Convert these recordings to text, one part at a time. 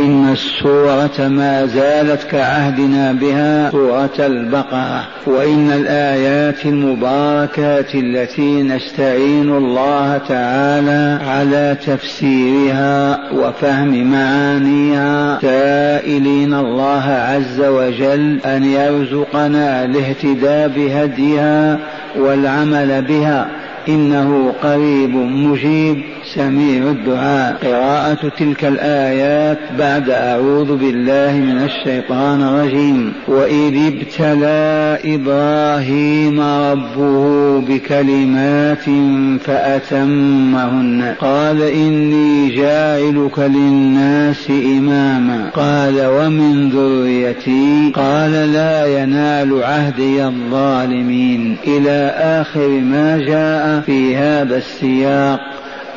إن السورة ما زالت كعهدنا بها سورة البقرة وإن الآيات المباركات التي نستعين الله تعالى على تفسيرها وفهم معانيها سائلين الله عز وجل أن يرزقنا الاهتداء بهديها والعمل بها. إنه قريب مجيب سميع الدعاء. قراءة تلك الآيات بعد أعوذ بالله من الشيطان الرجيم. وإذ ابتلى إبراهيم ربه بكلمات فأتمهن. قال إني جاعلك للناس إماما. قال ومن ذريتي؟ قال لا ينال عهدي الظالمين. إلى آخر ما جاء في هذا السياق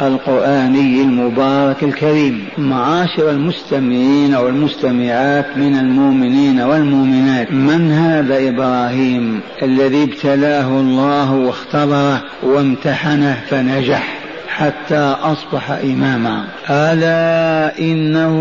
القرآني المبارك الكريم. معاشر المستمعين والمستمعات من المؤمنين والمؤمنات من هذا إبراهيم الذي ابتلاه الله واختبره وامتحنه فنجح؟ حتى أصبح إماما. ألا إنه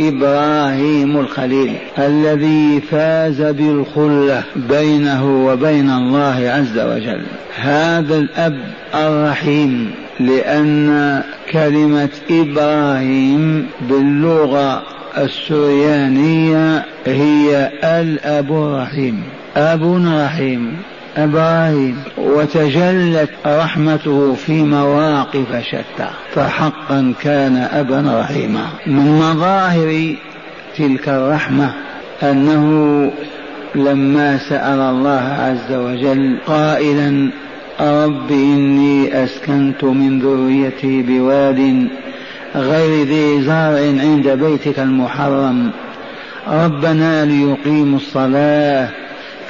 إبراهيم الخليل الذي فاز بالخلة بينه وبين الله عز وجل. هذا الأب الرحيم لأن كلمة إبراهيم باللغة السريانية هي الأب الرحيم. أب رحيم. إبراهيم وتجلت رحمته في مواقف شتى فحقا كان أبا رحيما. من مظاهر تلك الرحمة أنه لما سأل الله عز وجل قائلا رب إني أسكنت من ذريتي بواد غير ذي زرع عند بيتك المحرم ربنا ليقيموا الصلاة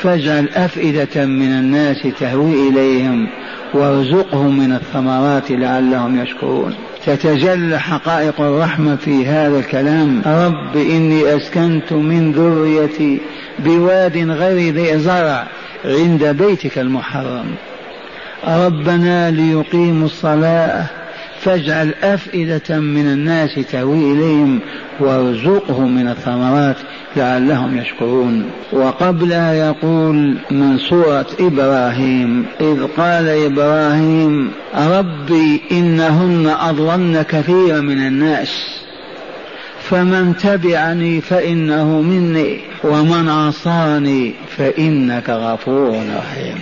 فاجعل أفئدة من الناس تهوي إليهم وارزقهم من الثمرات لعلهم يشكرون. تتجلى حقائق الرحمة في هذا الكلام. رب إني أسكنت من ذريتي بواد غير ذي زرع عند بيتك المحرم. ربنا ليقيموا الصلاة فاجعل أفئدة من الناس تهوي إليهم وارزقهم من الثمرات لعلهم يشكرون. وقبلها يقول من سورة إبراهيم إذ قال إبراهيم ربي إنهن أضللن كثيرا من الناس فمن تبعني فإنه مني ومن عصاني فإنك غفور رحيم.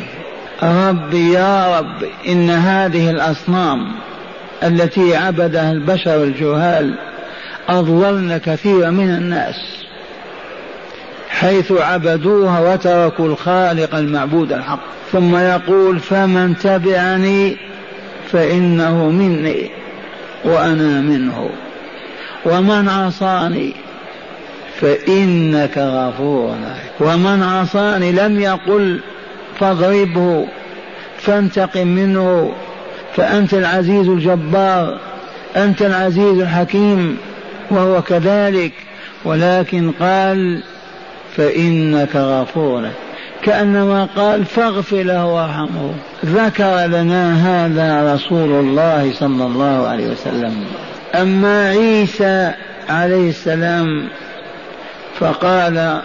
ربي يا رب إن هذه الأصنام التي عبدها البشر الجهال أضللن كثيرا من الناس حيث عبدوها وتركوا الخالق المعبود الحق. ثم يقول فمن تبعني فإنه مني وأنا منه ومن عصاني فإنك غفور ومن عصاني لم يقل فاضربه فانتقم منه فأنت العزيز الجبار أنت العزيز الحكيم وهو كذلك. ولكن قال فإنك غفور. كأنما قال فاغفر له وارحمه. ذكر لنا هذا رسول الله صلى الله عليه وسلم. أما عيسى عليه السلام فقال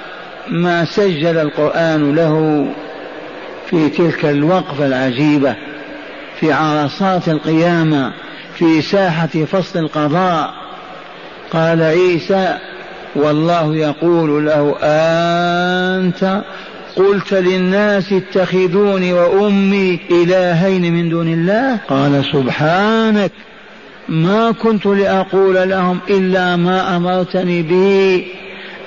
ما سجل القرآن له في تلك الوقفة العجيبة. في عرصات القيامة في ساحة فصل القضاء. قال عيسى والله يقول له أنت قلت للناس اتخذوني وأمي إلهين من دون الله؟ قال سبحانك ما كنت لأقول لهم إلا ما أمرتني به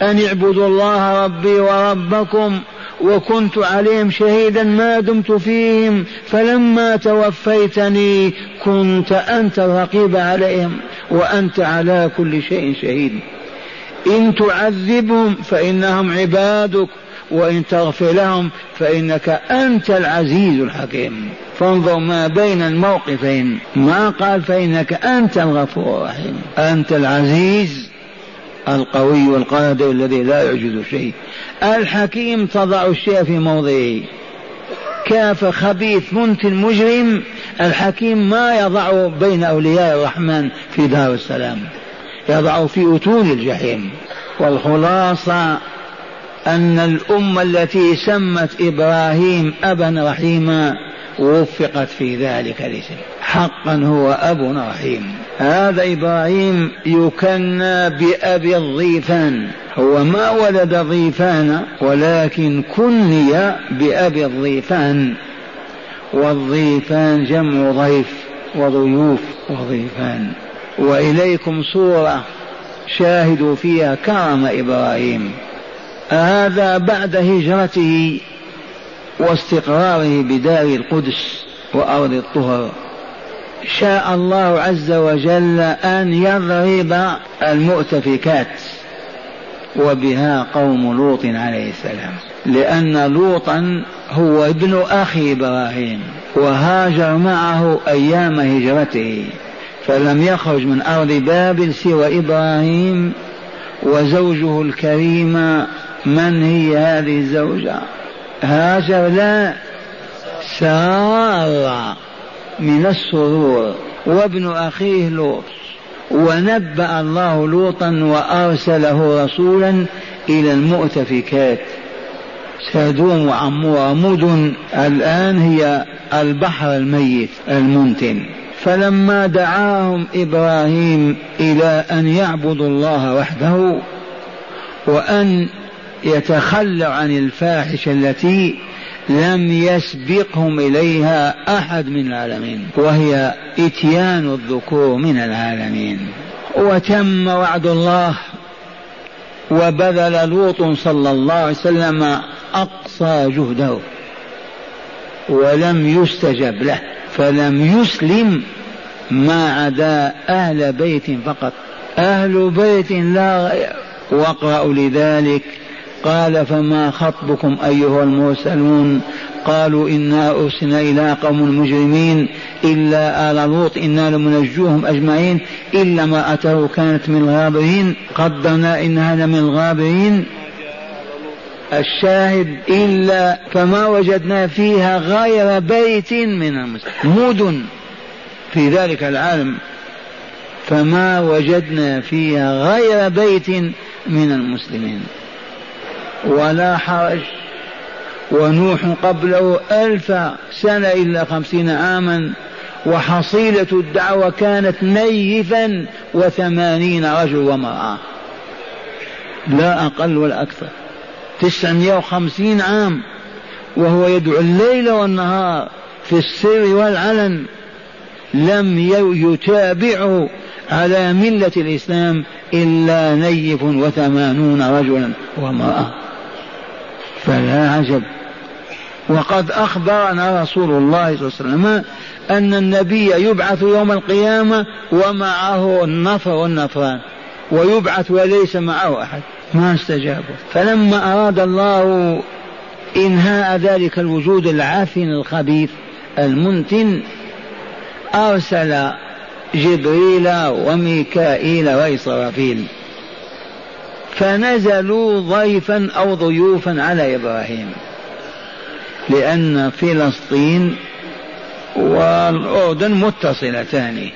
أن اعبدوا الله ربي وربكم وكنت عليهم شهيدا ما دمت فيهم فلما توفيتني كنت أنت الرقيب عليهم وأنت على كل شيء شهيد. إن تعذبهم فإنهم عبادك وإن تغفر لهم فإنك أنت العزيز الحكيم. فانظر ما بين الموقفين ما قال فإنك أنت الغفور الرحيم. أنت العزيز القوي القادر الذي لا يعجز شيء. الحكيم تضع الشيء في موضعه. كاف خبيث منتن مجرم الحكيم ما يضع بين أولياء الرحمن في دار السلام. يضع في أتون الجحيم. والخلاصة أن الأمة التي سمت إبراهيم أبا رحيما وفقت في ذلك الاسم. حقا هو أب رحيم. هذا إبراهيم يكنى بأبي الضيفان. هو ما ولد ضيفان ولكن كني بأبي الضيفان. والضيفان جمع ضيف وضيوف وضيفان. وإليكم صورة شاهدوا فيها كرم إبراهيم. هذا بعد هجرته واستقراره بدار القدس وأرض الطهر. شاء الله عز وجل أن يضرب المؤتفكات وبها قوم لوط عليه السلام. لأن لوطا هو ابن أخي إبراهيم وهاجر معه أيام هجرته فلم يخرج من أرض بابل سوى إبراهيم وزوجه الكريمة من هي هذه الزوجة؟ هاجر لا سار من السرور وابن أخيه لوط. ونبأ الله لوطا وأرسله رسولا إلى المؤتفكات. سادوم وعمورة مدن الآن هي البحر الميت المنتن. فلما دعاهم إبراهيم إلى أن يعبدوا الله وحده وأن يتخلوا عن الفاحشة التي لم يسبقهم إليها أحد من العالمين وهي إتيان الذكور من العالمين. وتم وعد الله وبذل لوط صلى الله عليه وسلم أقصى جهده ولم يستجب له فلم يسلم ما عدا أهل بيت فقط. أهل بيت لا واقرأوا لذلك قال فما خطبكم أيها المرسلون؟ قالوا إنا أرسلنا إلى قوم مجرمين إلا آل لوط. إنا لمنجوهم أجمعين إلا ما أتوا كانت من الغابرين. قدرنا إنها لمن الغابرين. الشاهد إلا فما وجدنا فيها غير بيت من المسلمين. مدن في ذلك العالم. فما وجدنا فيها غير بيت من المسلمين. ولا حرج. ونوح قبله ألف سنة إلا خمسين عاما وحصيلة الدعوة كانت نيفا وثمانين رجل ومرأة لا أقل ولا أكثر. تسعمائة وخمسين عام وهو يدعو الليل والنهار في السر والعلن. لم يتابعه على ملة الإسلام إلا نيف وثمانون رجلا وامرأة. فلا عجب. وقد أخبرنا رسول الله صلى الله عليه وسلم أن النبي يبعث يوم القيامة ومعه النفر والنفران ويبعث وليس معه أحد. ما استجابوا. فلما أراد الله إنهاء ذلك الوجود العافن الخبيث المنتن أرسل جبريل وميكائيل وإسرافيل فنزلوا ضيفا أو ضيوفا على إبراهيم لأن فلسطين والأردن متصلتان.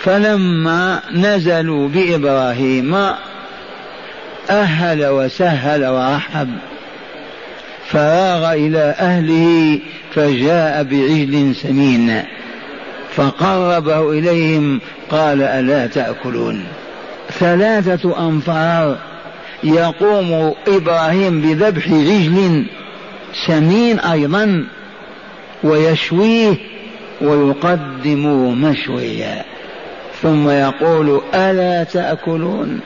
فلما نزلوا بإبراهيم أهل وسهل ورحب فراغ إلى أهله فجاء بعجل سمين فقربه إليهم قال ألا تأكلون؟ ثلاثة أنفار يقوم إبراهيم بذبح عجل سمين أيضا ويشويه ويقدم مشويا. ثم يقول ألا تأكلون؟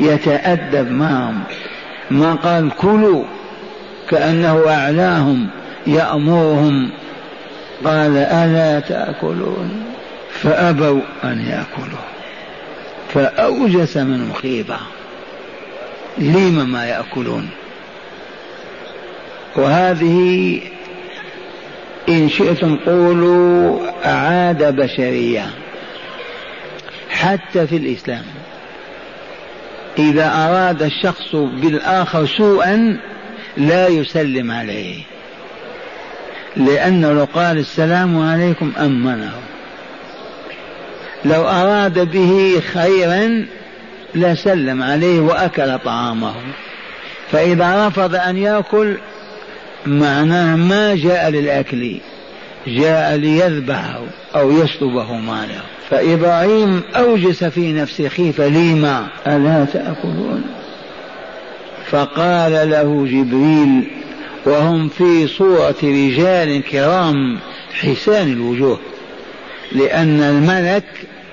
يتأدب معهم ما قال كلوا كأنه أعلاهم يأمرهم. قال ألا تأكلون؟ فأبوا أن يأكلوا. فأوجس منهم خيبة. لم ما يأكلون. وهذه إن شئتم قولوا عادة بشرية. حتى في الإسلام. إذا أراد الشخص بالآخر سوءا لا يسلم عليه. لأنه لو قال السلام عليكم أمنه. لو أراد به خيرا لسلم عليه وأكل طعامه. فإذا رفض أن يأكل معناه ما جاء للأكل جاء ليذبحه أو يسلبه ماله. فإبراهيم أوجس في نفسه خيفة لما ألا تأكلون؟ فقال له جبريل وهم في صورة رجال كرام حسان الوجوه. لأن الملك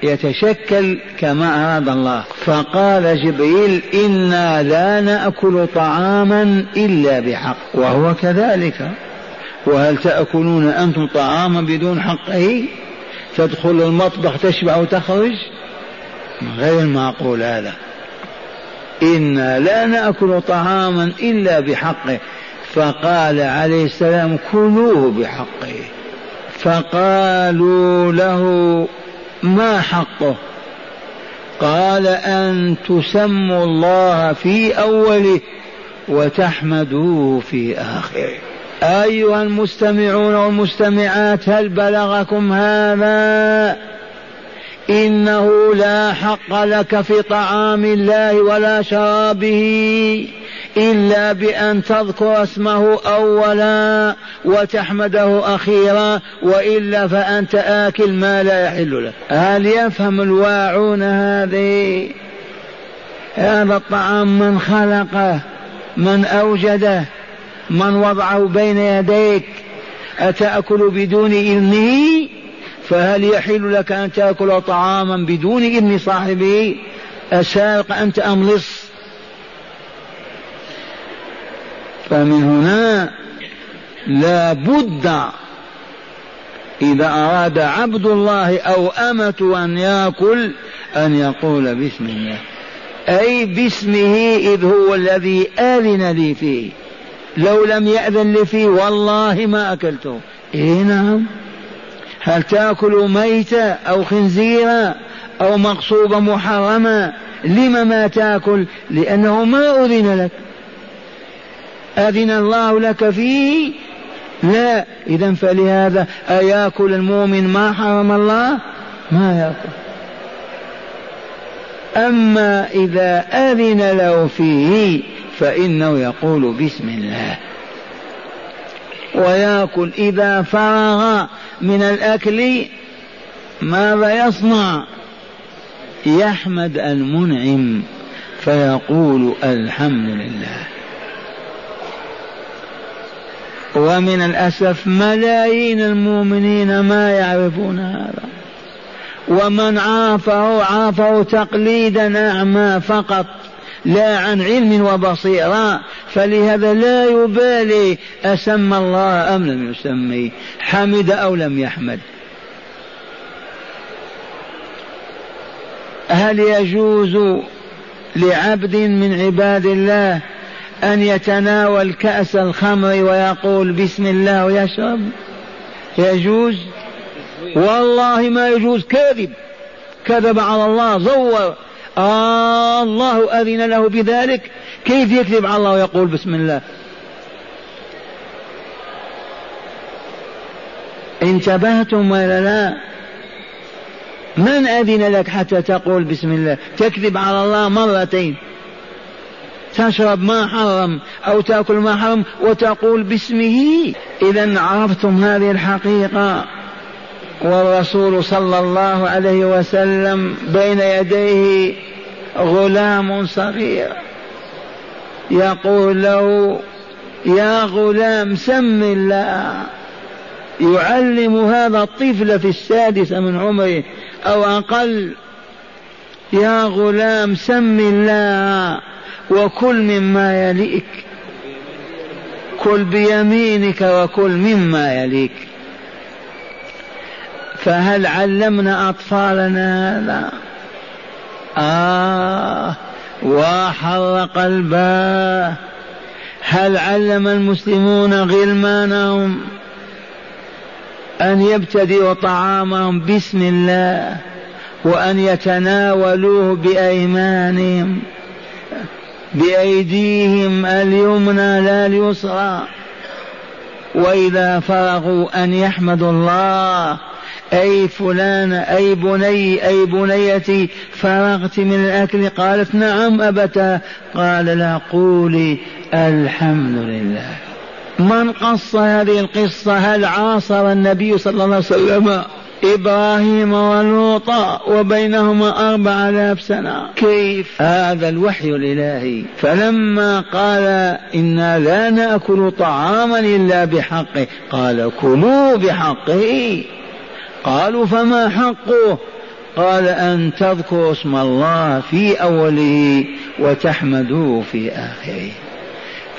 يتشكل كما أراد الله. فقال جبريل إنا لا نأكل طعاما إلا بحق. وهو كذلك. وهل تأكلون أنتم طعاما بدون حقه تدخل المطبخ تشبع وتخرج غير معقول هذا. إنا لا نأكل طعاما إلا بحقه. فقال عليه السلام كلوه بحقه. فقالوا له ما حقه؟ قال أن تسموا الله في أوله وتحمدوه في آخره. أيها المستمعون والمستمعات هل بلغكم هذا؟ إنه لا حق لك في طعام الله ولا شرابه. إلا بأن تذكر اسمه أولا وتحمده أخيرا وإلا فأنت آكل ما لا يحل لك. هل يفهم الواعون هذه؟ هذا الطعام من خلقه من أوجده من وضعه بين يديك. أتأكل بدون إذنه؟ فهل يحل لك أن تأكل طعاما بدون إذن صاحبه؟ أسارق أنت أم لص؟ فمن هنا لا بد إذا أراد عبد الله أو أمة أن يأكل أن يقول بسم الله. أي باسمه إذ هو الذي آذن لي فيه. لو لم يأذن لي فيه والله ما أكلته. إيه نعم. هل تأكل ميتة أو خنزيرا أو مغصوبة محرمة لم ما تأكل؟ لأنه ما أذن لك. أذن الله لك فيه؟ لا. إذا فلهذا أياكل المؤمن ما حرم الله؟ ما يأكل. أما إذا أذن له فيه فإنه يقول بسم الله. ويأكل إذا فرغ من الأكل ماذا يصنع؟ يحمد المنعم فيقول الحمد لله. ومن الأسف ملايين المؤمنين ما يعرفون هذا. ومن عافه عافه تقليدا أعمى فقط لا عن علم وبصيرة. فلهذا لا يبالي أسمى الله أم لم يسمي حمد أو لم يحمد. هل يجوز لعبد من عباد الله أن يتناول كأس الخمر ويقول بسم الله ويشرب يجوز؟ والله ما يجوز. كذب. كذب على الله زور. آه الله أذن له بذلك. كيف يكذب على الله ويقول بسم الله؟ انتبهتم ولا لا؟ من أذن لك حتى تقول بسم الله؟ تكذب على الله مرتين. تشرب ما حرم أو تأكل ما حرم وتقول باسمه. إذا عرفتم هذه الحقيقة. والرسول صلى الله عليه وسلم بين يديه غلام صغير يقول له يا غلام سم الله. يعلم هذا الطفل في السادسة من عمره أو أقل. يا غلام سم الله. وكل مما يليك. كل بيمينك وكل مما يليك. فهل علمنا أطفالنا؟ هذا آه. وحر قلباه هل علم المسلمون غلمانهم أن يبتدئوا طعامهم بسم الله وأن يتناولوه بأيمانهم. بأيديهم اليمنى لا اليسرى. وإذا فرغوا أن يحمدوا الله أي فلان أي بني أي بنيتي فرغت من الأكل؟ قالت نعم أبتا. قال لا قولي الحمد لله. من قص هذه القصة؟ هل عاصر النبي صلى الله عليه وسلم؟ إبراهيم ولوطا وبينهما أربع آلاف سنة. كيف؟ هذا الوحي الإلهي. فلما قال إنا لا نأكل طعاما إلا بحقه قال كلوا بحقه. قالوا فما حقه؟ قال أن تذكروا اسم الله في أوله وتحمدوه في آخره.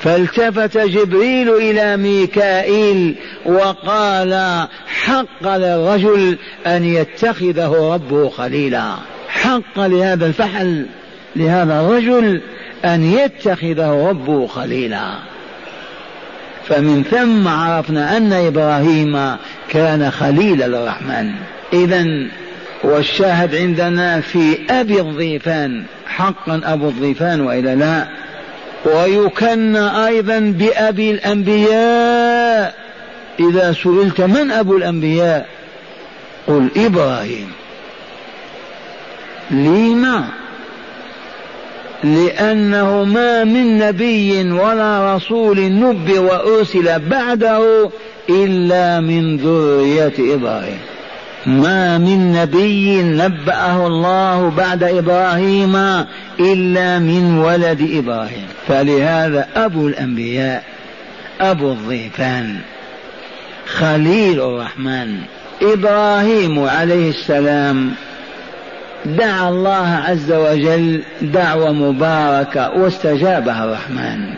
فالتفت جبريل إلى ميكائيل وقال حق للرجل أن يتخذه ربه خليلا. حق لهذا الفحل لهذا الرجل أن يتخذه ربه خليلا. فمن ثم عرفنا أن إبراهيم كان خليل الرحمن. إذا والشاهد عندنا في أبي الضيفان حقا أبو الضيفان وإلا لا ويكنى أيضا بأبي الأنبياء. إذا سئلت من أبو الأنبياء؟ قل إبراهيم. لما؟ لأنه ما من نبي ولا رسول نب وأرسل بعده إلا من ذرية إبراهيم. ما من نبي نبأه الله بعد إبراهيم إلا من ولد إبراهيم. فلهذا أبو الأنبياء أبو الضيفان خليل الرحمن إبراهيم عليه السلام دعا الله عز وجل دعوة مباركة واستجابها الرحمن.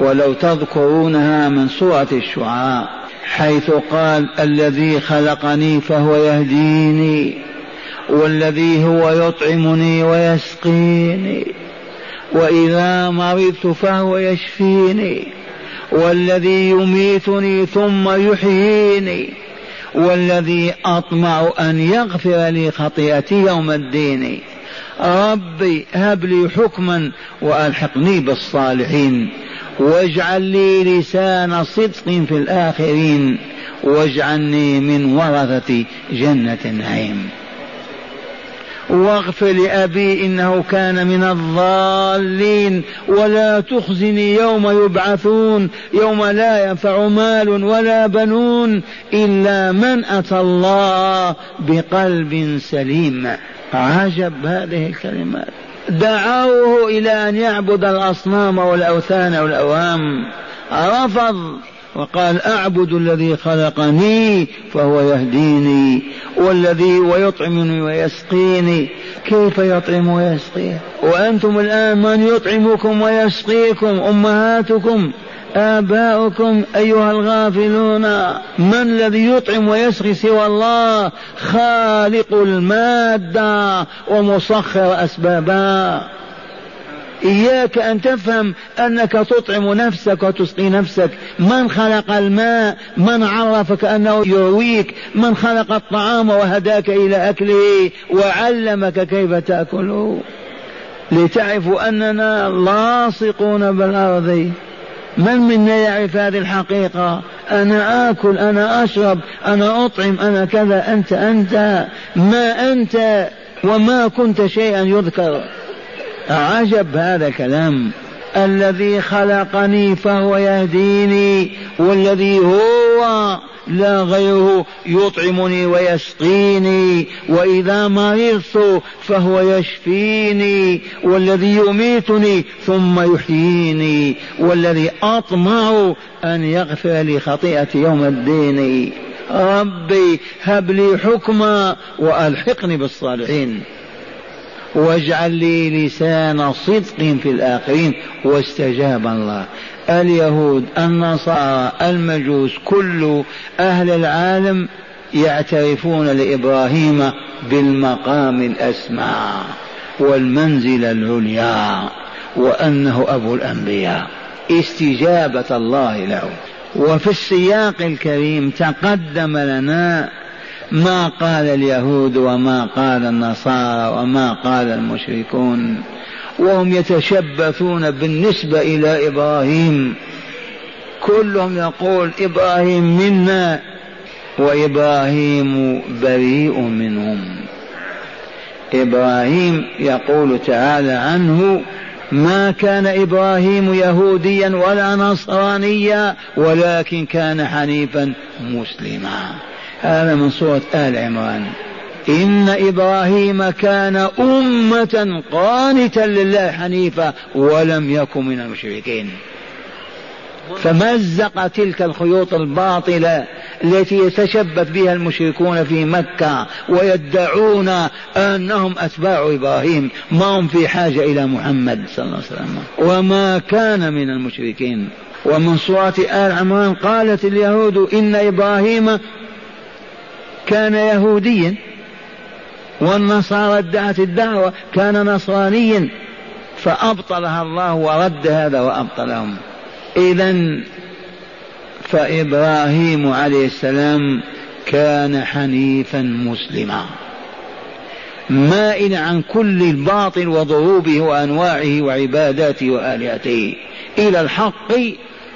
ولو تذكرونها من سورة الشعراء. حيث قال الذي خلقني فهو يهديني والذي هو يطعمني ويسقيني وإذا مرضت فهو يشفيني والذي يميتني ثم يحييني والذي أطمع أن يغفر لي خطيئتي يوم الدين. ربي هب لي حكما وألحقني بالصالحين. واجعل لي لسان صدق في الآخرين واجعلني من ورثة جنة النعيم. واغفر لأبي إنه كان من الضالين ولا تخزني يوم يبعثون يوم لا ينفع مال ولا بنون إلا من أتى الله بقلب سليم. عجب هذه الكلمات. دعوه إلى أن يعبد الأصنام والأوثان والأوهام. رفض وقال أعبد الذي خلقني فهو يهديني والذي ويطعمني ويسقيني. كيف يطعم ويسقيه؟ وأنتم الآن من يطعمكم ويسقيكم أمهاتكم. آباؤكم أيها الغافلون من الذي يطعم ويسقي سوى الله؟ خالق المادة ومسخر أسبابها. إياك أن تفهم أنك تطعم نفسك وتسقي نفسك. من خلق الماء؟ من عرفك أنه يرويك؟ من خلق الطعام وهداك إلى أكله؟ وعلمك كيف تأكله. لتعرفوا أننا لاصقون بالأرض. من منا يعرف هذه الحقيقة؟ أنا آكل أنا أشرب أنا أطعم أنا كذا أنت أنت ما أنت وما كنت شيئا يذكر. عجب هذا الكلام الذي خلقني فهو يهديني والذي هو لا غيره يطعمني ويسقيني وإذا مرضت فهو يشفيني والذي يميتني ثم يحييني والذي أطمع أن يغفر لي خطيئتي يوم الدين. ربي هب لي حكما وألحقني بالصالحين. واجعل لي لسان صدق في الآخرين واستجاب الله. اليهود النصارى المجوس كل أهل العالم يعترفون لإبراهيم بالمقام الأسمى والمنزلة العليا وأنه أبو الأنبياء. استجابة الله له. وفي السياق الكريم تقدم لنا ما قال اليهود وما قال النصارى وما قال المشركون. وهم يتشبثون بالنسبة إلى إبراهيم. كلهم يقول إبراهيم منا وإبراهيم بريء منهم. إبراهيم يقول تعالى عنه ما كان إبراهيم يهوديا ولا نصرانيا ولكن كان حنيفا مسلما. هذا من سوره آل عمران. إن إبراهيم كان أمة قانتا لله حنيفا ولم يكن من المشركين. فمزق تلك الخيوط الباطلة التي يتشبث بها المشركون في مكة ويدعون أنهم أتباع إبراهيم. ما هم في حاجة إلى محمد صلى الله عليه وسلم. وما كان من المشركين. ومن سورة آل عمران قالت اليهود إن إبراهيم كان يهوديا. والنصارى ادعت الدعوة كان نصرانيا فأبطلها الله ورد هذا وأبطلهم. إذا فإبراهيم عليه السلام كان حنيفا مسلما. مائل عن كل الباطل وضروبه وأنواعه وعباداته وآلهته. إلى الحق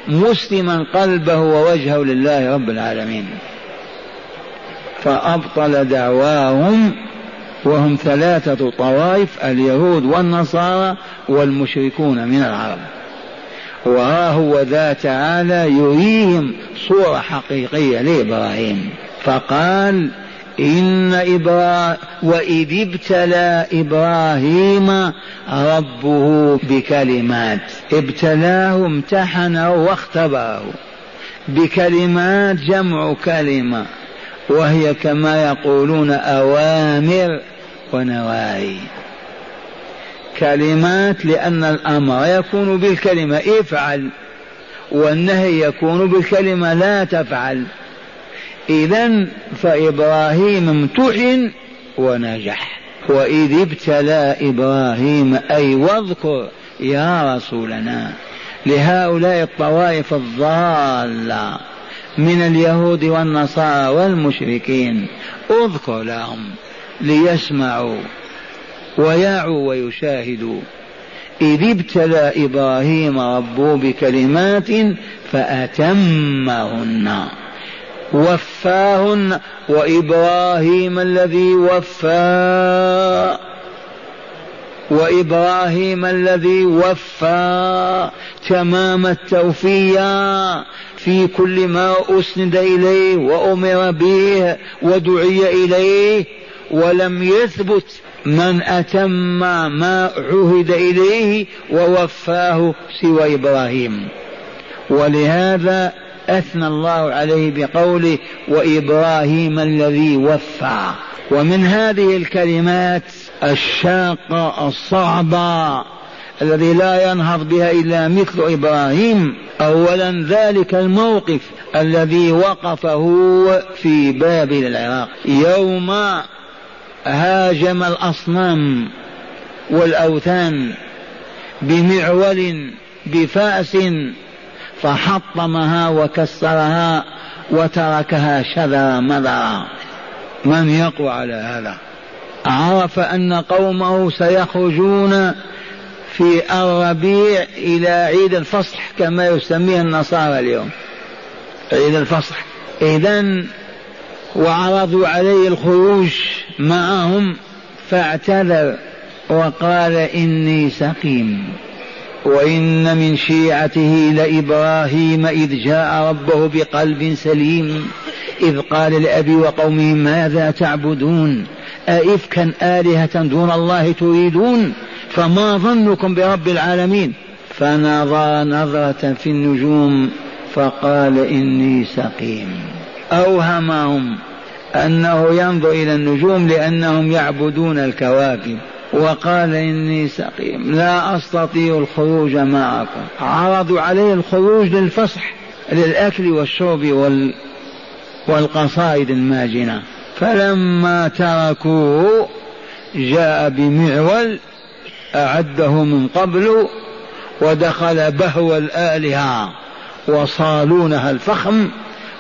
مسلما قلبه ووجهه لله رب العالمين. فأبطل دعواهم وهم ثلاثة طوائف اليهود والنصارى والمشركون من العرب. وها هو ذا تعالى يريهم صورة حقيقية لإبراهيم. فقال إن إبراهيم وإذ ابتلى إبراهيم ربه بكلمات. ابتلاه امتحنه واختبره. بكلمات جمع كلمة. وهي كما يقولون أوامر ونواهي. كلمات لأن الأمر يكون بالكلمة افعل. والنهي يكون بالكلمة لا تفعل. إذا فإبراهيم امتحن ونجح. وإذ ابتلى إبراهيم أي واذكر يا رسولنا لهؤلاء الطوائف الضالة. من اليهود والنصارى والمشركين. اذكر لهم ليسمعوا ويعوا ويشاهدوا. إذ ابتلى إبراهيم ربه بكلمات فأتمهن. وفاهن. وإبراهيم الذي وفى. وإبراهيم الذي وفى. تمام التوفية في كل ما أسند إليه وأمر به ودعي إليه ولم يثبت من أتم ما عهد إليه ووفاه سوى إبراهيم. ولهذا أثنى الله عليه بقوله وإبراهيم الذي وفى. ومن هذه الكلمات الشاقة الصعبة الذي لا ينهض بها إلا مثل إبراهيم. أولا ذلك الموقف الذي وقفه في بابل العراق. يوم هاجم الأصنام والأوثان بمعول بفأس فحطمها وكسرها وتركها شذرا مذرا. من يقوى على هذا؟ عرف أن قومه سيخرجون في الربيع إلى عيد الفصح كما يسميه النصارى اليوم. عيد الفصح. إذا وعرضوا عليه الخروج معهم فاعتذر وقال إني سقيم. وإن من شيعته لإبراهيم إذ جاء ربه بقلب سليم إذ قال لأبي وقومه ماذا تعبدون؟ أئفكا آلهة دون الله تريدون؟ فما ظنكم برب العالمين؟ فنظر نظرة في النجوم فقال إني سقيم. أوهمهم أنه ينظر إلى النجوم لأنهم يعبدون الكواكب. وقال إني سقيم. لا أستطيع الخروج معكم. عرضوا عليه الخروج للفصح للأكل والشرب وال والقصائد الماجنة. فلما تركوه جاء بمعول أعده من قبل ودخل بهو الآلهة وصالونها الفخم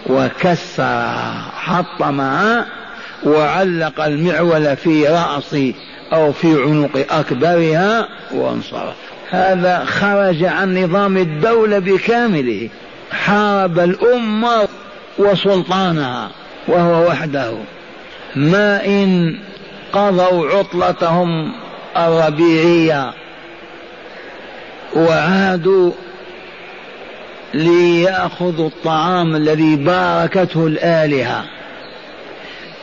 وكسرها حطمها وعلق المعول في رأس أو في عنق أكبرها وانصرف. هذا خرج عن نظام الدولة بكامله. حارب الأمة وسلطانها وهو وحده. ما إن قضوا عطلتهم الربيعية وعادوا ليأخذوا الطعام الذي باركته الآلهة.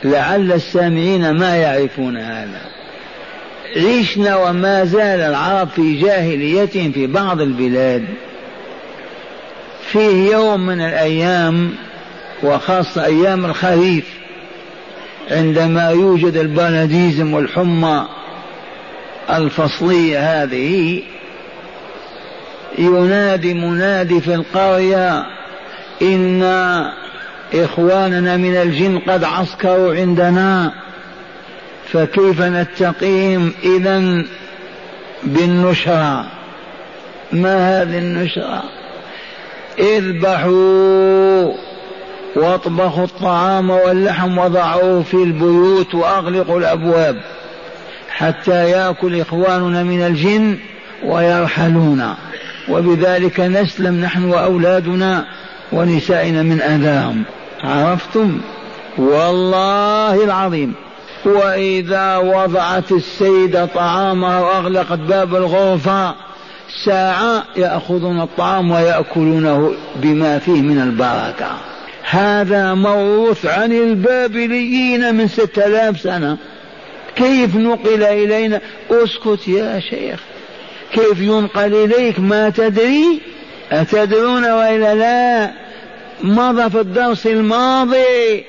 لعل السامعين ما يعرفون هذا. عشنا وما زال العرب في جاهليتهم في بعض البلاد. فيه يوم من الأيام وخاصة أيام الخريف عندما يوجد البلديزم والحمى الفصلية هذه ينادي منادي في القرية إن إخواننا من الجن قد عسكروا عندنا فكيف نتقيهم إذا بالنشرة؟ ما هذه النشرة؟ اذبحوا واطبخوا الطعام واللحم وضعوه في البيوت وأغلقوا الأبواب. حتى يأكل إخواننا من الجن ويرحلون. وبذلك نسلم نحن وأولادنا ونسائنا من اذاهم عرفتم؟ والله العظيم. وإذا وضعت السيده طعامها وأغلقت باب الغرفة ساعة يأخذون الطعام ويأكلونه بما فيه من البركة. هذا موروث عن البابليين من ستة آلاف سنة. كيف نقل إلينا؟ أسكت يا شيخ. كيف ينقل إليك؟ ما تدري؟ أتدرون وإلا لا؟ مضى في الدرس الماضي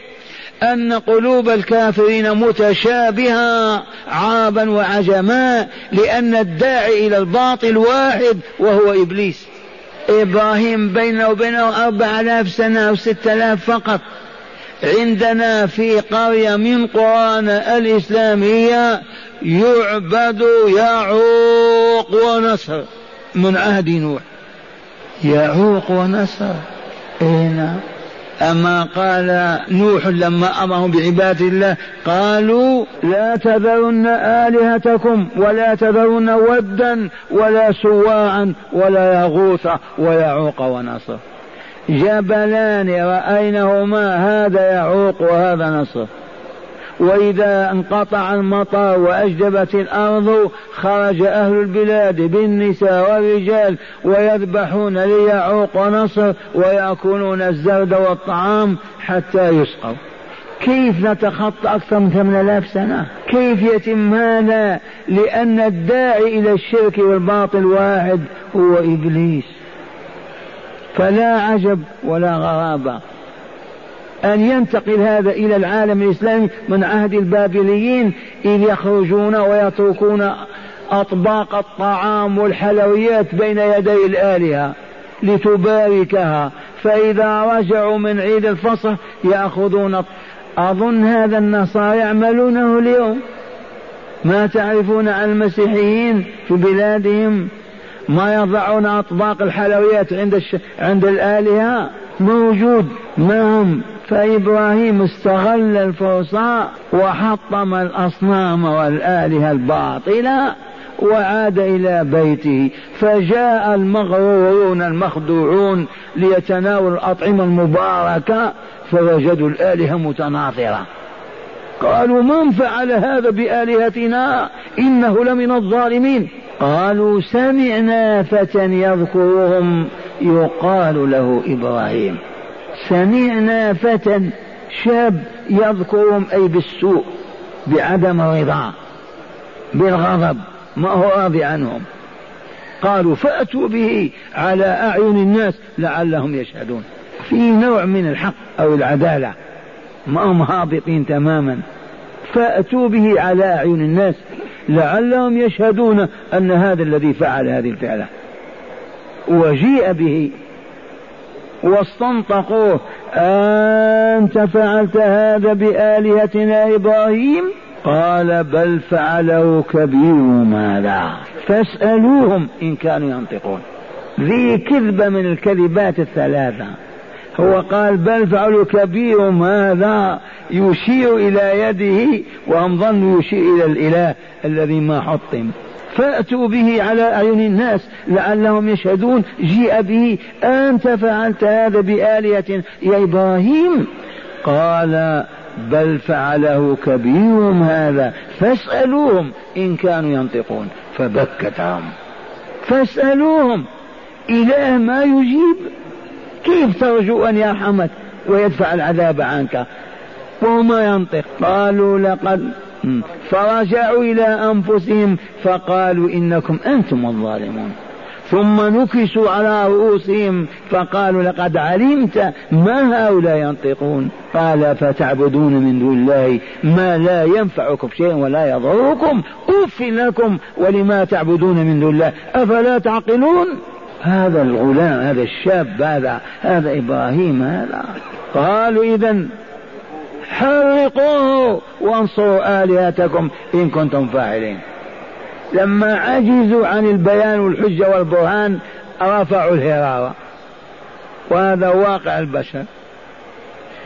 أن قلوب الكافرين متشابهة عربا وعجما لأن الداعي إلى الباطل واحد وهو إبليس. إبراهيم بينه وبينه أربع آلاف سنة أو ستة آلاف فقط. عندنا في قرية من قرانا الإسلامية يعبد يعوق ونصر. من عهد نوح. يعوق ونصر. إيه نعم. أما قال نوح لما أمرهم بعبادة الله قالوا لا تذرن آلهتكم ولا تذرن ودا ولا سواعا ولا يغوث ويعوق ونصر. جبلان رأينهما هذا يعوق وهذا نصر وإذا انقطع المطر وأجدبت الأرض خرج أهل البلاد بالنساء والرجال ويذبحون ليعوق ونصر ويأكلون الزرد والطعام حتى يسقوا كيف نتخطى أكثر من ثمان آلاف سنة؟ كيف يتم هذا؟ لأن الداعي إلى الشرك والباطل واحد هو إبليس. فلا عجب ولا غرابة. أن ينتقل هذا إلى العالم الإسلامي من عهد البابليين إذ يخرجون ويتركون أطباق الطعام والحلويات بين يدي الآلهة لتباركها. فإذا رجعوا من عيد الفصح يأخذون أظن هذا النصارى يعملونه اليوم. ما تعرفون عن المسيحيين في بلادهم؟ ما يضعون أطباق الحلويات عند الش... عند الآلهة؟ موجود. معهم فإبراهيم استغل الفرصة وحطم الأصنام والآلهة الباطلة وعاد إلى بيته. فجاء المغرورون المخدوعون ليتناولوا الأطعمة المباركة فوجدوا الآلهة متناثرة. قالوا من فعل هذا بآلهتنا؟ إنه لمن الظالمين. قالوا سمعنا فتى يذكرهم يقال له إبراهيم. سمعنا فتى شاب يذكرهم أي بالسوء بعدم الرضا بالغضب ما هو راضي عنهم. قالوا فأتوا به على أعين الناس لعلهم يشهدون. في نوع من الحق أو العدالة ما هم هابطين تماما. فأتوا به على أعين الناس لعلهم يشهدون أن هذا الذي فعل هذه الفعلة. وجيء به واستنطقوه. أنت فعلت هذا بآلهتنا إبراهيم؟ قال بل فعله كبيرهم هذا. فاسألوهم إن كانوا ينطقون. ذي كذبة من الكذبات الثلاثة. هو قال بل فعلوا كبيرهم هذا يشير إلى يده وهم ظنوا يشير إلى الإله الذي ما حطم. فأتوا به على أعين الناس لعلهم يشهدون جيء به أنت فعلت هذا بآلهة يا إبراهيم؟ قال بل فعله كبيرهم هذا فاسألوهم إن كانوا ينطقون. فبكتهم. فاسألوهم إله ما يجيب؟ كيف ترجو أن يرحمك ويدفع العذاب عنك؟ وهو ما ينطق. قالوا لقد فرجعوا إلى أنفسهم فقالوا إنكم أنتم الظالمون. ثم نكسوا على رؤوسهم فقالوا لقد علمت ما هؤلاء ينطقون. قال فتعبدون من دون الله ما لا ينفعكم شيئا ولا يضركم؟ اف لكم ولما تعبدون من دون الله. أفلا تعقلون؟ هذا الغلام هذا الشاب هذا هذا إبراهيم هذا. قالوا اذا حرقوه وانصروا آلهتكم إن كنتم فاعلين. لما عجزوا عن البيان والحجة والبرهان رفعوا الهرارة وهذا واقع البشر.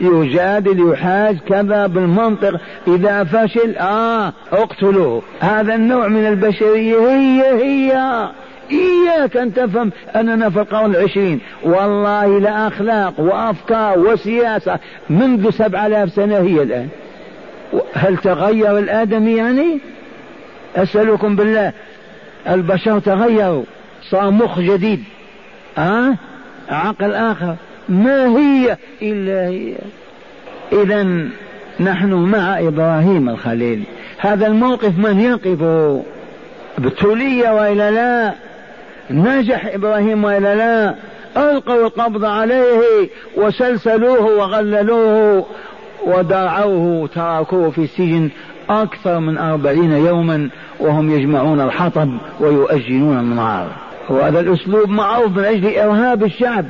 يجادل يحاج كذا بالمنطق. إذا فشل آه اقتلوه. هذا النوع من البشرية هي هي. إياك أن تفهم أننا في القرن العشرين. والله لا أخلاق وأفكار وسياسة منذ سبع آلاف سنة هي الآن. هل تغير الآدمي يعني؟ أسألكم بالله. البشر تغيروا. صار مخ جديد. أه؟ عقل آخر. ما هي إلا هي؟ إذا نحن مع إبراهيم الخليل. هذا الموقف من يقفه ابتلي وإلا لا؟ نجح إبراهيم وإلا لا ألقوا القبض عليه وسلسلوه وغللوه ودرعوه تركوه في السجن أكثر من أربعين يوما وهم يجمعون الحطب ويؤجلون النار. وهذا الأسلوب معروف من أجل إرهاب الشعب.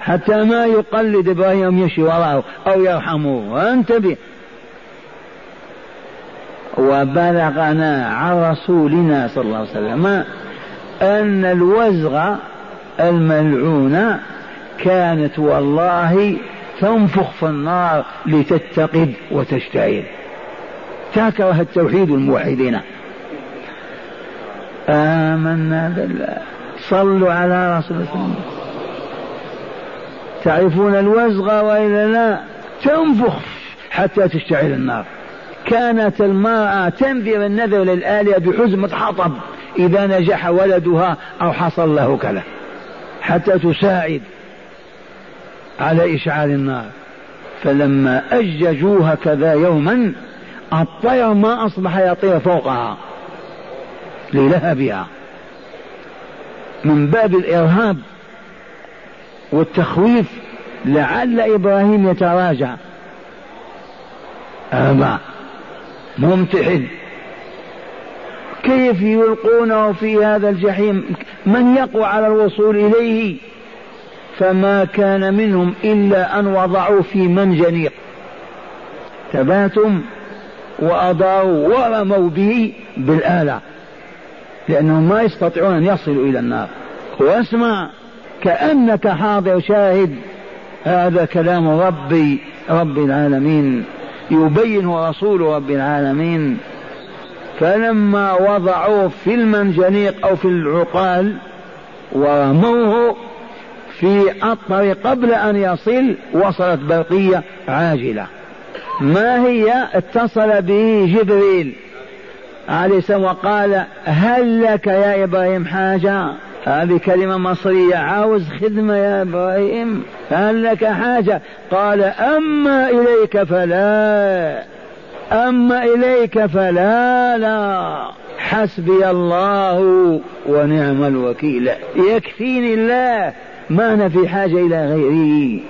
حتى ما يقلد إبراهيم يمشي وراءه أو يرحموه انتبه وبلغنا عن رسولنا صلى الله عليه وسلم أن الوزغ الملعونة كانت والله تنفخ في النار لتتقد وتشتعل. تكره التوحيد الموحدين. آمنا بالله. صلوا على رسول الله. تعرفون الوزغ وإلا لا؟ تنفخ حتى تشتعل النار. كانت المرأة تنذر النذر للآلهة بحزمة حطب إذا نجح ولدها أو حصل له كذا. حتى تساعد على إشعال النار. فلما أججوها كذا يوما الطير ما أصبح يطير فوقها للهبها من باب الإرهاب والتخويف لعل إبراهيم يتراجع. أما ممتحن. كيف يلقونه في هذا الجحيم؟ من يقوى على الوصول إليه؟ فما كان منهم إلا أن وضعوا في منجنيق تباتم وأضاءوا ورموا به بالآلة لأنهم ما يستطيعون أن يصلوا إلى النار. واسمع كأنك حاضر شاهد. هذا كلام ربي رب العالمين. يبين رسول رب العالمين. فلما وضعوه في المنجنيق أو في العقال ورموه في الطريق قبل أن يصل وصلت برقية عاجلة. ما هي؟ اتصل به جبريل عليه السلام وقال هل لك يا إبراهيم حاجة؟ هذه كلمة مصرية. عاوز خدمة يا إبراهيم؟ هل لك حاجة؟ قال أما إليك فلا. أما إليك فلا لا. حسبي الله ونعم الوكيل. يكفيني الله ما أنا في حاجة إلى غيره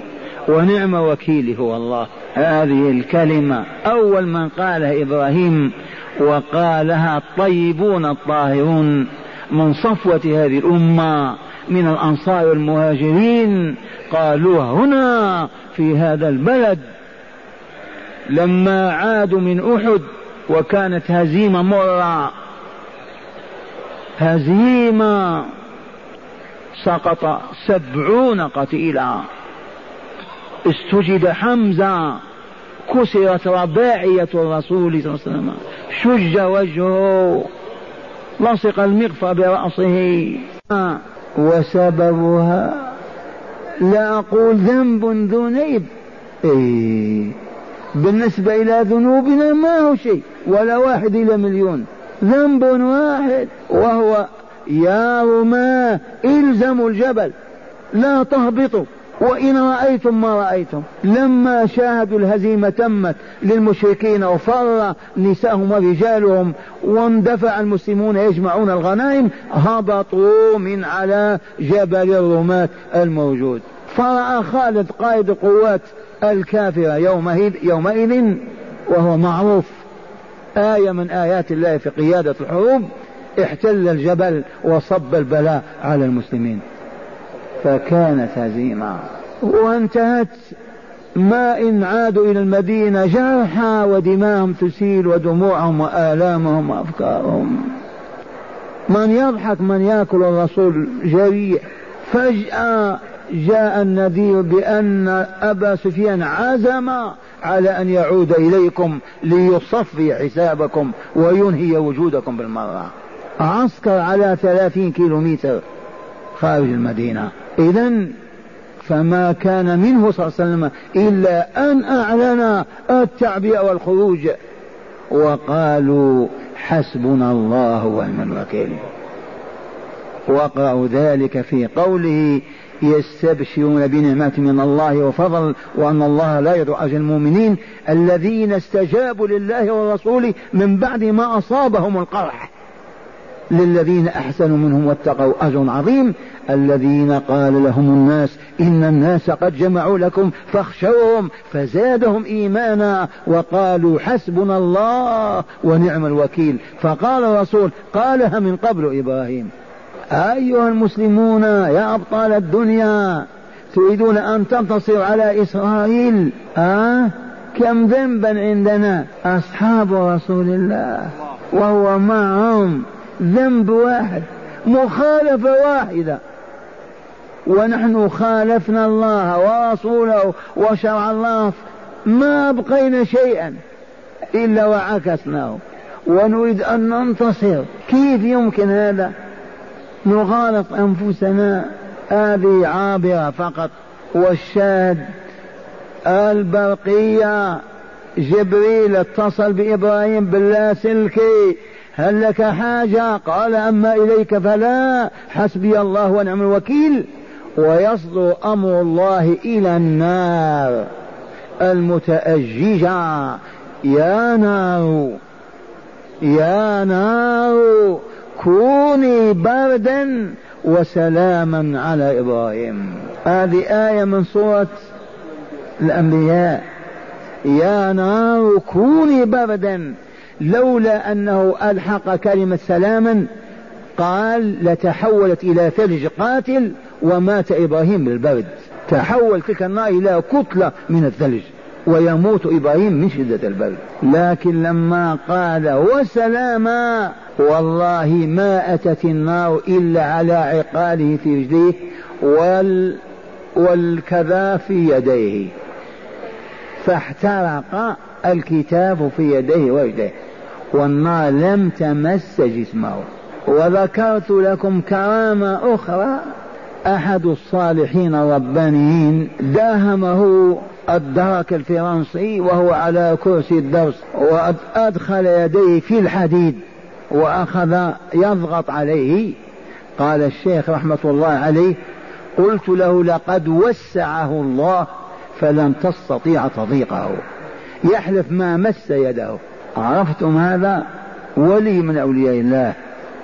ونعم وكيلي هو الله. هذه الكلمة أول من قالها إبراهيم وقالها الطيبون الطاهرون من صفوة هذه الأمة من الأنصار والمهاجرين قالوها هنا في هذا البلد لما عادوا من أحد وكانت هزيمة مرة. هزيمة سقط سبعون قتيلا. استجد حمزة. كسرت رباعية الرسول صلى الله عليه وسلم. شج وجهه. لصق المغفى برأسه. وسببها لا أقول ذنب ذنيب إيه. بالنسبة إلى ذنوبنا ما هو شيء ولا واحد إلى مليون. ذنب واحد وهو يا رماه إلزموا الجبل. لا تهبطوا وإن رأيتم ما رأيتم. لما شاهدوا الهزيمة تمت للمشركين وفر نساءهم ورجالهم واندفع المسلمون يجمعون الغنائم هبطوا من على جبل الرماة الموجود. فرأى خالد قائد قوات الكافرة يومئذ, يومئذ وهو معروف. آية من آيات الله في قيادة الحروب احتل الجبل وصب البلاء على المسلمين. فكانت هزيمة وانتهت ما إن عادوا إلى المدينة جرحى ودماءهم تسيل ودموعهم وآلامهم وأفكارهم. من يضحك من يأكل الرسول جريح فجأة جاء النذير بأن أبا سفيان عزم على أن يعود إليكم ليصفي حسابكم وينهي وجودكم بالمرة عسكر على ثلاثين كيلو متر خارج المدينة. إذا فما كان منه صلى الله عليه وسلم إلا أن أعلن التعبئة والخروج. وقالوا حسبنا الله ونعم الوكيل. واقرأوا ذلك في قوله يستبشرون بنعمة من الله وفضل وأن الله لا يضع أجر المؤمنين الذين استجابوا لله والرسول من بعد ما أصابهم القرح. للذين أحسنوا منهم واتقوا أجر عظيم. الذين قال لهم الناس إن الناس قد جمعوا لكم فاخشوهم فزادهم إيمانا وقالوا حسبنا الله ونعم الوكيل. فقال الرسول قالها من قبل إبراهيم. أيها المسلمون يا أبطال الدنيا تريدون أن تنتصروا على إسرائيل؟ آه؟ كم ذنبا عندنا؟ أصحاب رسول الله وهو معهم ذنب واحد مخالفة واحدة. ونحن خالفنا الله ورسوله وشرع الله ما أبقينا شيئا إلا وعكسناه. ونريد أن ننتصر. كيف يمكن هذا؟ نغالط أنفسنا هذه عابرة فقط. والشاهد البرقية جبريل اتصل بإبراهيم باللاسلكي هل لك حاجة؟ قال أما إليك فلا حسبي الله ونعم الوكيل. ويصدر أمر الله إلى النار. المتأججة يا نار يا نار كوني بردا وسلاما على إبراهيم. هذه آية من سورة الأنبياء. يا نار كوني بردا لولا أنه ألحق كلمة سلاما قال لتحولت إلى ثلج قاتل ومات إبراهيم بالبرد. تحول تلك النار إلى كتلة من الثلج ويموت إبراهيم من شدة البرد. لكن لما قال وسلاما والله ما أتت النار إلا على عقاله في رجليه وال والكذا في يديه. فاحترق الكتاب في يديه ورجليه. والنار لم تمس جسمه. وذكرت لكم كرامة أخرى. أحد الصالحين الربانيين داهمه الدرك الفرنسي وهو على كرسي الدرس وأدخل يديه في الحديد. وأخذ يضغط عليه. قال الشيخ رحمة الله عليه قلت له لقد وسعه الله فلن تستطيع تضيقه يحلف ما مس يده. عرفتم هذا؟ ولي من أولياء الله.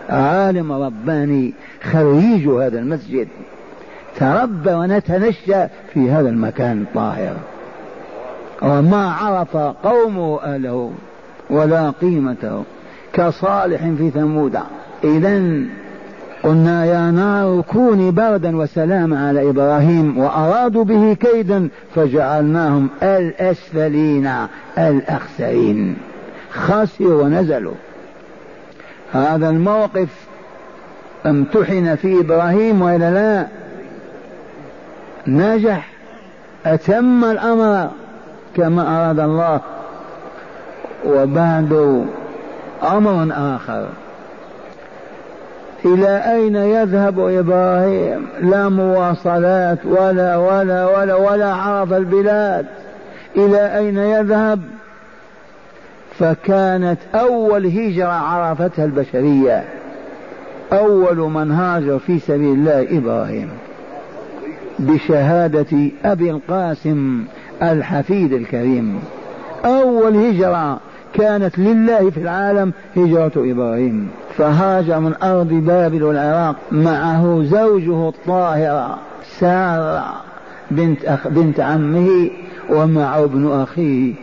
عالم رباني خريج هذا المسجد. تربى ونتنشى في هذا المكان الطاهر. وما عرف قومه أهله ولا قيمته. كصالح في ثمود. إذا قلنا يا نار كوني بردا وسلاما على إبراهيم وأرادوا به كيدا فجعلناهم الأسفلين الأخسرين. خسروا ونزلوا. هذا الموقف امتحن فيه إبراهيم وإلا لا؟ نجح. أتم الأمر كما أراد الله. وبعد أمر آخر. إلى أين يذهب إبراهيم؟ لا مواصلات ولا ولا ولا ولا عرف البلاد. إلى أين يذهب؟ فكانت أول هجرة عرفتها البشرية. أول من هاجر في سبيل الله إبراهيم. بشهادة أبي القاسم الحفيد الكريم. أول هجرة كانت لله في العالم هجرة إبراهيم فهاجر من أرض بابل والعراق معه زوجه الطاهرة سارة بنت أخ بنت عمه ومعه ابن أخيه.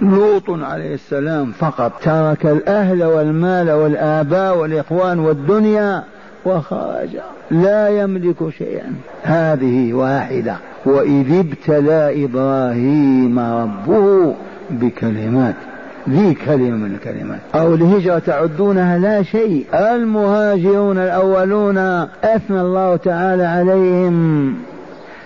لوط عليه السلام فقط ترك الأهل والمال والآباء والإخوان والدنيا وخرج. لا يملك شيئا. هذه واحدة. وإذ ابتلى إبراهيم ربه بكلمات. ذي كلمة من الكلمات. أو الهجرة تعدونها لا شيء. المهاجرون الأولون أثنى الله تعالى عليهم.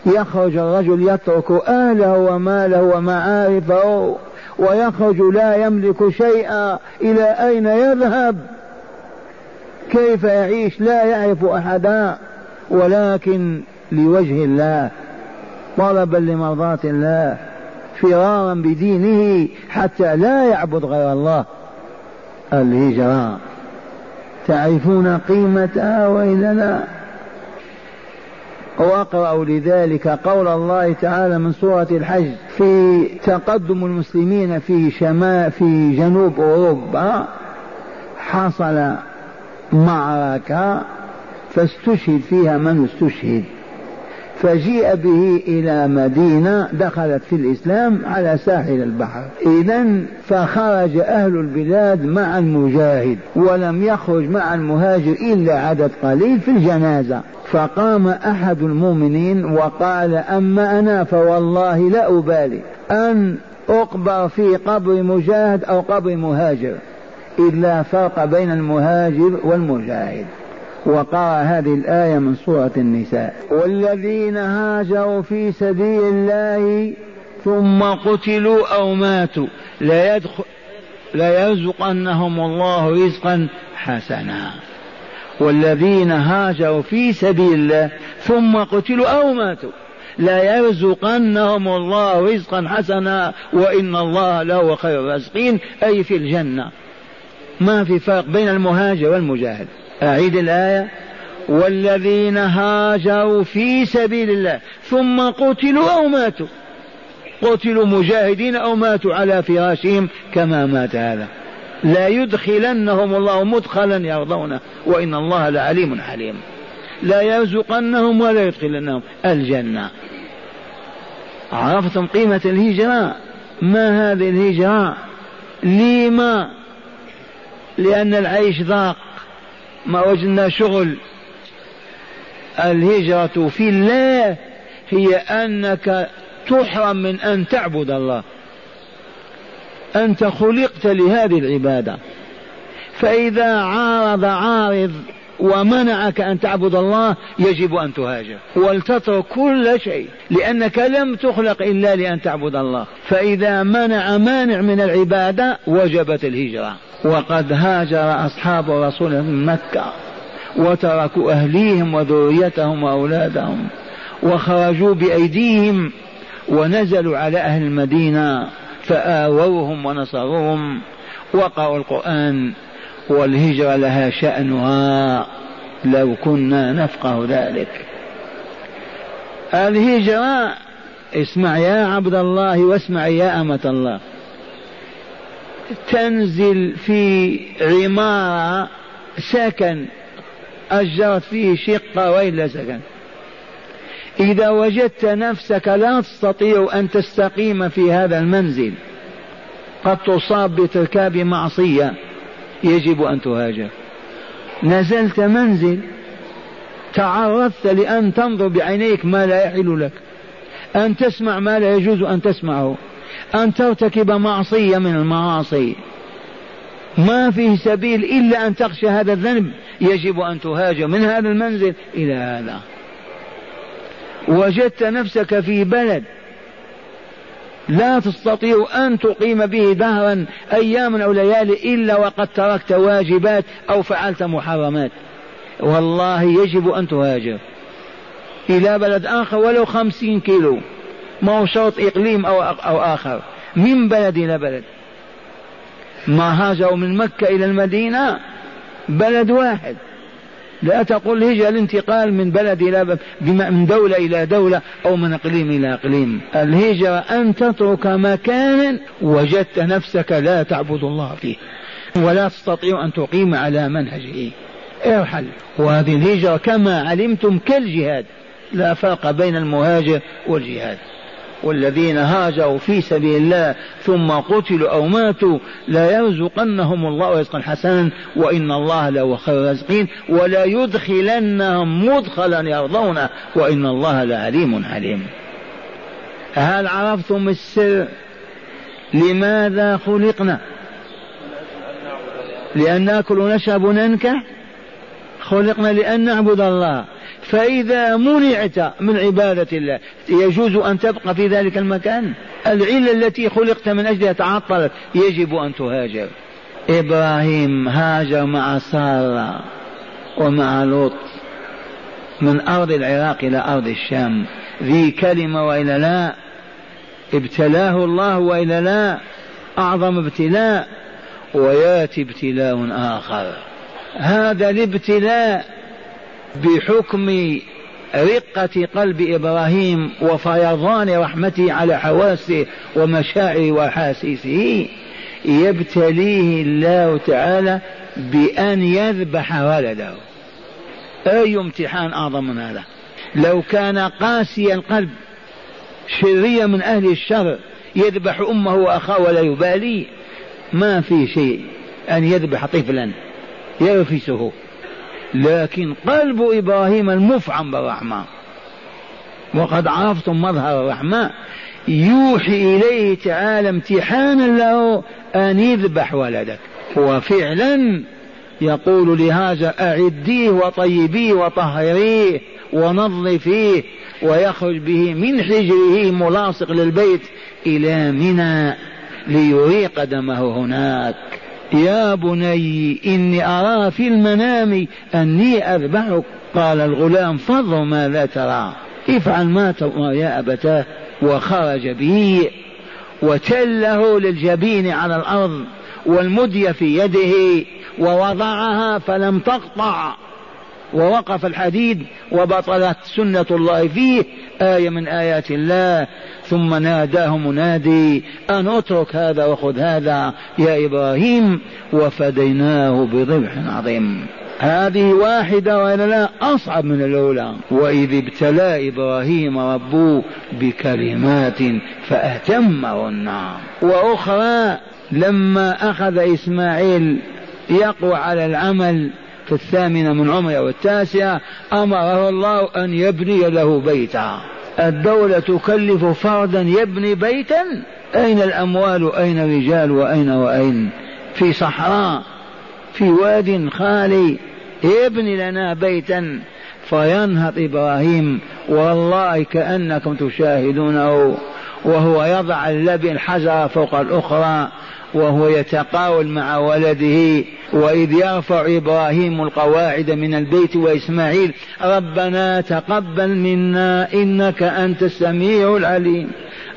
يخرج الرجل يترك أهله وماله ومعارفه ويخرج لا يملك شيئا. إلى أين يذهب؟ كيف يعيش؟ لا يعرف أحدا. ولكن لوجه الله طلبا لمرضاة الله. فرارا بدينه حتى لا يعبد غير الله. الهجرة. تعرفون قيمتها وإلا لا؟ واقرأوا لذلك قول الله تعالى من سورة الحج في تقدم المسلمين في شمال في جنوب أوروبا. حصل معركة فاستشهد فيها من استشهد. فجيء به إلى مدينة دخلت في الإسلام على ساحل البحر. إذا فخرج أهل البلاد مع المجاهد ولم يخرج مع المهاجر إلا عدد قليل في الجنازة. فقام أحد المؤمنين وقال أما أنا فوالله لا أبالي أن أقبر في قبر مجاهد أو قبر مهاجر إلا فرق بين المهاجر والمجاهد. وقرأ هذه الآية من سورة النساء. والذين هاجروا في سبيل الله ثم قتلوا أو ماتوا لا يدخل لا يرزقنهم الله رزقا حسنا. والذين هاجروا في سبيل الله ثم قتلوا أو ماتوا لا يرزقنهم الله رزقا حسنا. وإن الله لهو خير الرازقين أي في الجنة. ما في فرق بين المهاجر والمجاهد. أعيد الآية. والذين هاجروا في سبيل الله ثم قتلوا أو ماتوا. قتلوا مجاهدين أو ماتوا على فراشهم كما مات هذا. لا يدخلنهم الله مدخلا يرضونه وإن الله لعليم حليم. لا يرزقنهم ولا يدخلنهم الجنة. عرفتم قيمة الهجرة؟ ما هذه الهجرة؟ لما؟ لأن العيش ضاق. ما وجدنا شغل. الهجرة في الله هي أنك تحرم من أن تعبد الله. أنت خلقت لهذه العبادة. فإذا عارض عارض ومنعك أن تعبد الله يجب أن تهاجر. ولتترك كل شيء لأنك لم تخلق إلا لأن تعبد الله. فإذا منع مانع من العبادة وجبت الهجرة. وقد هاجر أصحاب رسول من مكة وتركوا أهليهم وذريتهم وأولادهم وخرجوا بأيديهم ونزلوا على أهل المدينة فآووهم ونصروهم وقرأوا القرآن والهجرة لها شأنها لو كنا نفقه ذلك. الهجرة اسمع يا عبد الله واسمع يا أمة الله. تنزل في عمارة سكن أجرت فيه شقة وإلا سكن إذا وجدت نفسك لا تستطيع أن تستقيم في هذا المنزل قد تصاب بتركاب معصية يجب أن تهاجر. نزلت منزل تعرضت لأن تنظر بعينيك ما لا يحل لك. أن تسمع ما لا يجوز أن تسمعه. أن ترتكب معصية من المعاصي. ما فيه سبيل إلا أن تخشى هذا الذنب. يجب أن تهاجر من هذا المنزل إلى هذا. وجدت نفسك في بلد لا تستطيع أن تقيم به دهرا أياما أو ليالي إلا وقد تركت واجبات أو فعلت محرمات. والله يجب أن تهاجر إلى بلد آخر ولو خمسين كيلو. ما هو شرط إقليم أو, أو آخر. من بلد إلى بلد. ما هاجروا من مكة إلى المدينة؟ بلد واحد. لا تقول هجرة الانتقال من بلد إلى بلد من دولة إلى دولة أو من إقليم إلى إقليم. الهجرة أن تترك مكانا وجدت نفسك لا تعبد الله فيه. ولا تستطيع أن تقيم على منهجه. ارحل. وهذه الهجرة كما علمتم كالجهاد. لا فرق بين المهاجر والجهاد. والذين هاجروا في سبيل الله ثم قتلوا أو ماتوا لا يرزقنهم الله رزقا حسنا وإن الله لهو خير الرازقين ولا يدخلنهم مدخلا يرضونه وإن الله لعليم حليم هل عرفتم السر لماذا خلقنا؟ لأن نأكل ونشرب وننكح؟ خلقنا لأن نعبد الله. فإذا منعت من عبادة الله يجوز أن تبقى في ذلك المكان؟ العلة التي خلقت من أجلها تعطلت يجب أن تهاجر. إبراهيم هاجر مع سارة ومع لوط من أرض العراق إلى أرض الشام. ذي كلمة وإلا لا ابتلاه الله وإلا لا أعظم ابتلاء وياتي ابتلاء آخر. هذا الابتلاء بحكم رقة قلب إبراهيم وفيضان رحمته على حواسه ومشاعره وأحاسيسه يبتليه الله تعالى بأن يذبح ولده. أي امتحان أعظم من هذا؟ لو كان قاسي القلب شريا من أهل الشر يذبح أمه وأخاه ولا يبالي ما في شيء أن يذبح طفلا يرفسه. لكن قلب إبراهيم المفعم بالرحمة وقد عرفتم مظهر الرحمة يوحي إليه تعالى امتحانا له أن يذبح ولدك. وفعلا يقول لهذا أعديه وطيبيه وطهريه ونظفيه ويخرج به من حجره ملاصق للبيت إلى منى ليريق دمه هناك. يا بني إني أرى في المنام أني أذبحك. قال الغلام فضل ما لا ترى؟ افعل ما تؤمر يا أبتاه. وخرج به وتله للجبين على الأرض والمدي في يده ووضعها فلم تقطع. ووقف الحديد وبطلت سنة الله فيه آية من آيات الله. ثم ناداه منادي أن اترك هذا وخذ هذا يا إبراهيم وفديناه بذبح عظيم. هذه واحدة وإلا لا أصعب من الأولى. وإذ ابتلى إبراهيم ربه بكلمات فأتمهن وأخرى لما أخذ إسماعيل يقوى على العمل في الثامنة من عمره والتاسعة أمره الله أن يبني له بيتا. الدولة تكلف فردا يبني بيتا. أين الأموال؟ أين الرجال؟ وأين وأين؟ في صحراء في واد خالي ابن لنا بيتا. فينهض إبراهيم والله كأنكم تشاهدونه وهو يضع اللبن حجرة فوق الأخرى. وهو يتقاول مع ولده وإذ يرفع إبراهيم القواعد من البيت وإسماعيل ربنا تقبل منا إنك أنت السميع العليم.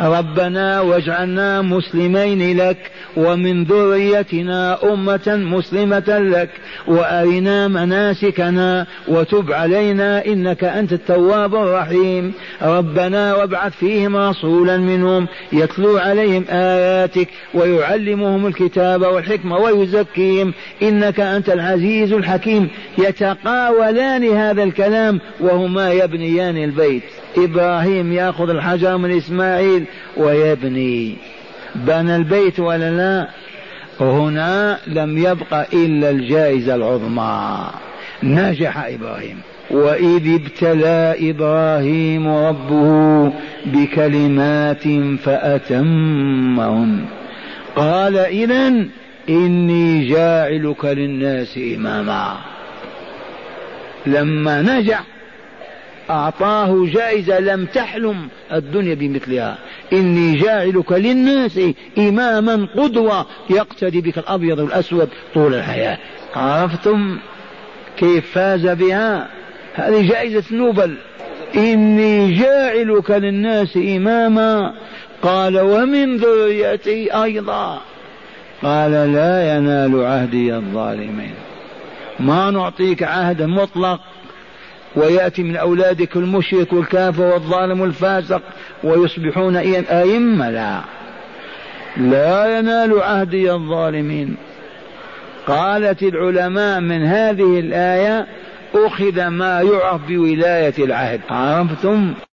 ربنا واجعلنا مسلمين لك ومن ذريتنا أمة مسلمة لك وأرنا مناسكنا وتب علينا إنك أنت التواب الرحيم. ربنا وابعث فيهم رسولا منهم يتلو عليهم آياتك ويعلمهم الكتاب والحكمة ويزكيهم. إنك أنت العزيز الحكيم. يتقاولان هذا الكلام وهما يبنيان البيت. إبراهيم يأخذ الحجر من إسماعيل ويبني. بنى البيت ولا لا؟ هنا لم يبق إلا الجائزة العظمى. نجح إبراهيم. وإذ ابتلى إبراهيم ربه بكلمات فأتمهن قال إذا إني جاعلك للناس إماما. لما نجح أعطاه جائزة لم تحلم الدنيا بمثلها. إني جاعلك للناس إماما قدوة يقتدي بك الأبيض والأسود طول الحياة. عرفتم كيف فاز بها؟ هذه جائزة نوبل. إني جاعلك للناس إماما. قال ومن ذريتي أيضا. قال لا ينال عهدي الظالمين. ما نعطيك عهد مطلق ويأتي من أولادك المشرك والكافر والظالم والفاسق ويصبحون أئمة لا. لا ينال عهدي الظالمين. قالت العلماء من هذه الآية أخذ ما يعرف بولاية العهد. عرفتم؟